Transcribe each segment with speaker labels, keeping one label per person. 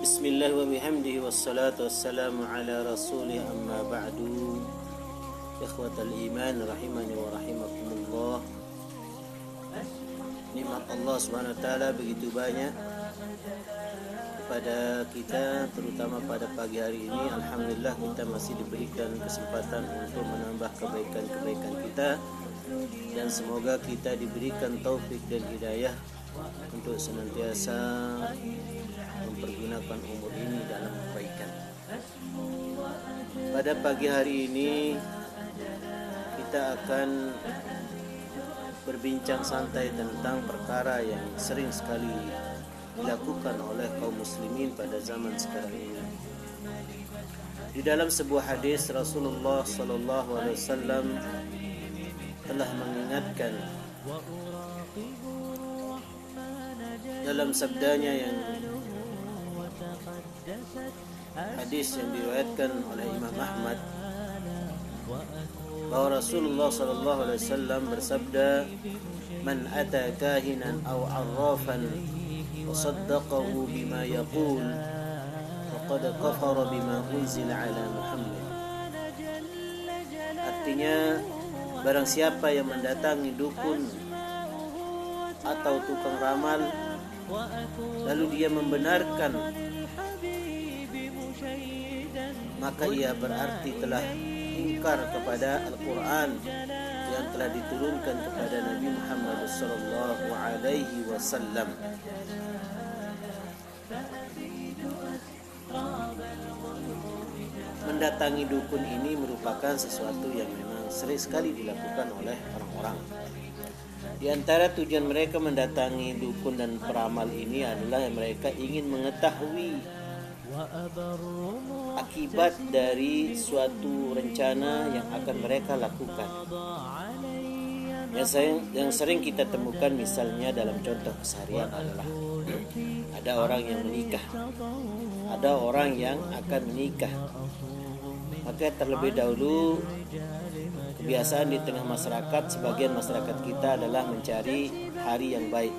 Speaker 1: بسم الله وبحمده والصلاة والسلام على رسوله أما بعد إخوة الإيمان رحمني ورحمكم الله Nikmat Allah SWT begitu banyak kepada kita terutama pada pagi hari ini Alhamdulillah kita masih diberikan kesempatan untuk menambah kebaikan-kebaikan kita dan semoga kita diberikan taufik dan hidayah untuk senantiasa mempergunakan umur ini dalam kebaikan. Pada pagi hari ini kita akan berbincang santai tentang perkara yang sering sekali dilakukan oleh kaum muslimin pada zaman sekarang ini. Di dalam sebuah hadis Rasulullah sallallahu alaihi wasallam telah mengingatkan dalam sabdanya yang hadis yang diriwayatkan oleh Imam Ahmad. Bahwa Rasulullah sallallahu alaihi wasallam bersabda man ata kahinan aw arrafan wa saddaqahu bima yaqul faqad kafara bima unzila ala Muhammad. Artinya barang siapa yang mendatangi dukun atau tukang ramal lalu dia membenarkan maka ia berarti telah ingkar kepada Al-Quran yang telah diturunkan kepada Nabi Muhammad sallallahu alaihi wasallam. Mendatangi dukun ini merupakan sesuatu yang memang sering sekali dilakukan oleh orang-orang. Di antara tujuan mereka mendatangi dukun dan peramal ini adalah mereka ingin mengetahui akibat dari suatu rencana yang akan mereka lakukan. Yang sering, yang sering kita temukan misalnya dalam contoh keseharian adalah ada orang yang menikah, ada orang yang akan menikah. Maka terlebih dahulu kebiasaan di tengah masyarakat sebagian masyarakat kita adalah mencari hari yang baik.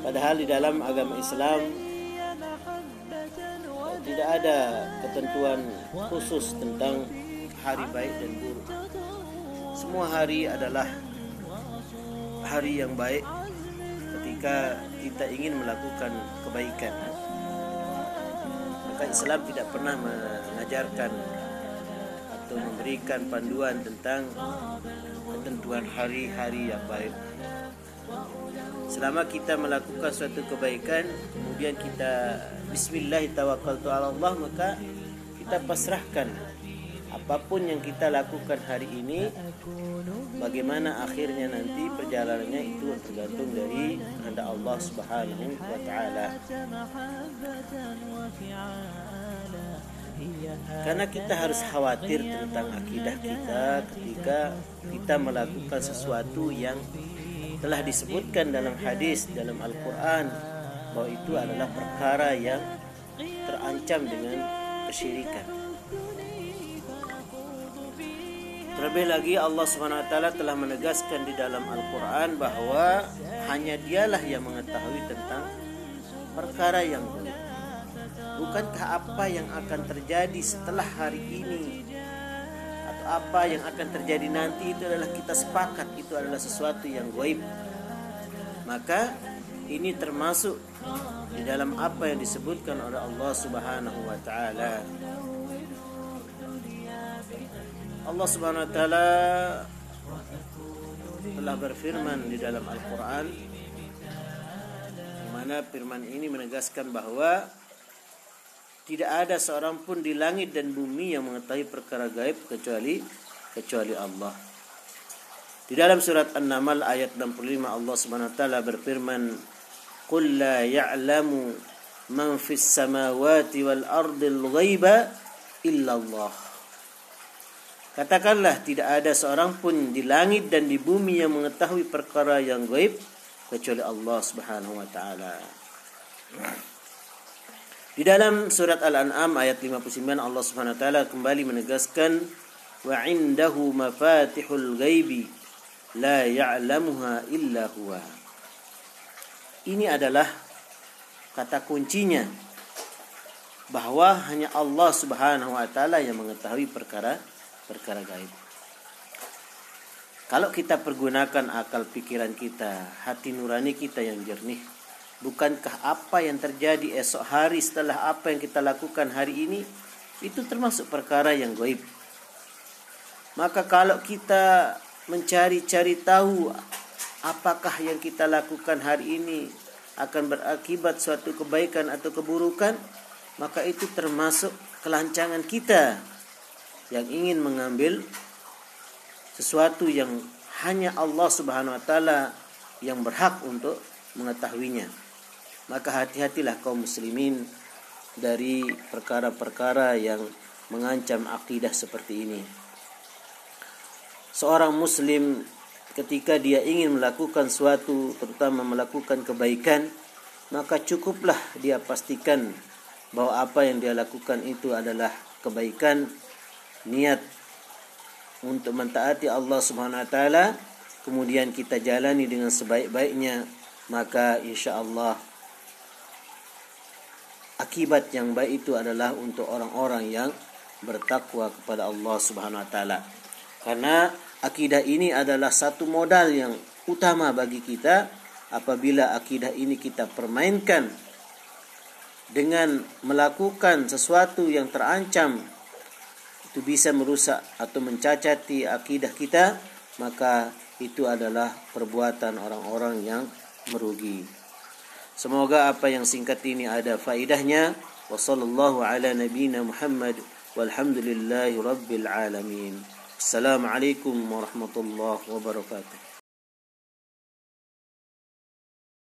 Speaker 1: Padahal di dalam agama Islam tidak ada ketentuan khusus tentang hari baik dan buruk. Semua hari adalah hari yang baik ketika kita ingin melakukan kebaikan. Maka Islam tidak pernah mengajarkan atau memberikan panduan tentang ketentuan hari-hari yang baik. Selama kita melakukan suatu kebaikan, kemudian kita Bismillah tawakkaltu ala Allah maka kita pasrahkan apa pun yang kita lakukan hari ini bagaimana akhirnya nanti perjalanannya itu tergantung dari kehendak Allah Subhanahu wa taala. Karena kita harus khawatir tentang akidah kita ketika kita melakukan sesuatu yang telah disebutkan dalam hadis dalam Al-Qur'an bahwa itu adalah perkara yang terancam dengan kesyirikan. Terlebih lagi Allah SWT telah menegaskan di dalam Al-Quran bahwa hanya dialah yang mengetahui tentang perkara yang. Bukankah apa yang akan terjadi setelah hari ini atau apa yang akan terjadi nanti itu adalah kita sepakat itu adalah sesuatu yang gaib. Maka ini termasuk di dalam apa yang disebutkan oleh Allah Subhanahu wa taala. Allah Subhanahu wa taala telah berfirman di dalam Al-Qur'an mana firman ini menegaskan bahwa tidak ada seorang pun di langit dan bumi yang mengetahui perkara gaib kecuali kecuali Allah. Di dalam surat An-Naml ayat 65 Allah Subhanahu wa taala berfirman, "Qul la ya'lamu man fis samawati wal ardil ghaiba illa Allah." Katakanlah tidak ada seorang pun di langit dan di bumi yang mengetahui perkara yang gaib kecuali Allah Subhanahu wa taala. Di dalam surat Al-An'am ayat 59 Allah Subhanahu wa taala kembali menegaskan wa indahu mafatihul ghaibi la ya'lamuha illa huwa. Ini adalah kata kuncinya bahwa hanya Allah Subhanahu wa taala yang mengetahui perkara perkara gaib. Kalau kita pergunakan akal pikiran kita, hati nurani kita yang jernih, bukankah apa yang terjadi esok hari setelah apa yang kita lakukan hari ini itu termasuk perkara yang gaib. Maka kalau kita mencari-cari tahu apakah yang kita lakukan hari ini akan berakibat suatu kebaikan atau keburukan, maka itu termasuk kelancangan kita yang ingin mengambil sesuatu yang hanya Allah Subhanahu wa taala yang berhak untuk mengetahuinya. Maka hati-hatilah kaum muslimin dari perkara-perkara yang mengancam akidah seperti ini. Seorang muslim ketika dia ingin melakukan suatu terutama melakukan kebaikan maka cukuplah dia pastikan bahwa apa yang dia lakukan itu adalah kebaikan niat untuk mentaati Allah Subhanahu wa taala kemudian kita jalani dengan sebaik-baiknya maka insya Allah akibat yang baik itu adalah untuk orang-orang yang bertakwa kepada Allah Subhanahu wa taala karena akidah ini adalah satu modal yang utama bagi kita apabila akidah ini kita permainkan dengan melakukan sesuatu yang terancam itu bisa merusak atau mencacati akidah kita maka itu adalah perbuatan orang-orang yang merugi. Semoga apa yang singkat ini ada faidahnya. Wassallallahu ala Muhammad walhamdulillahi rabbil alamin. Assalamualaikum warahmatullahi wabarakatuh.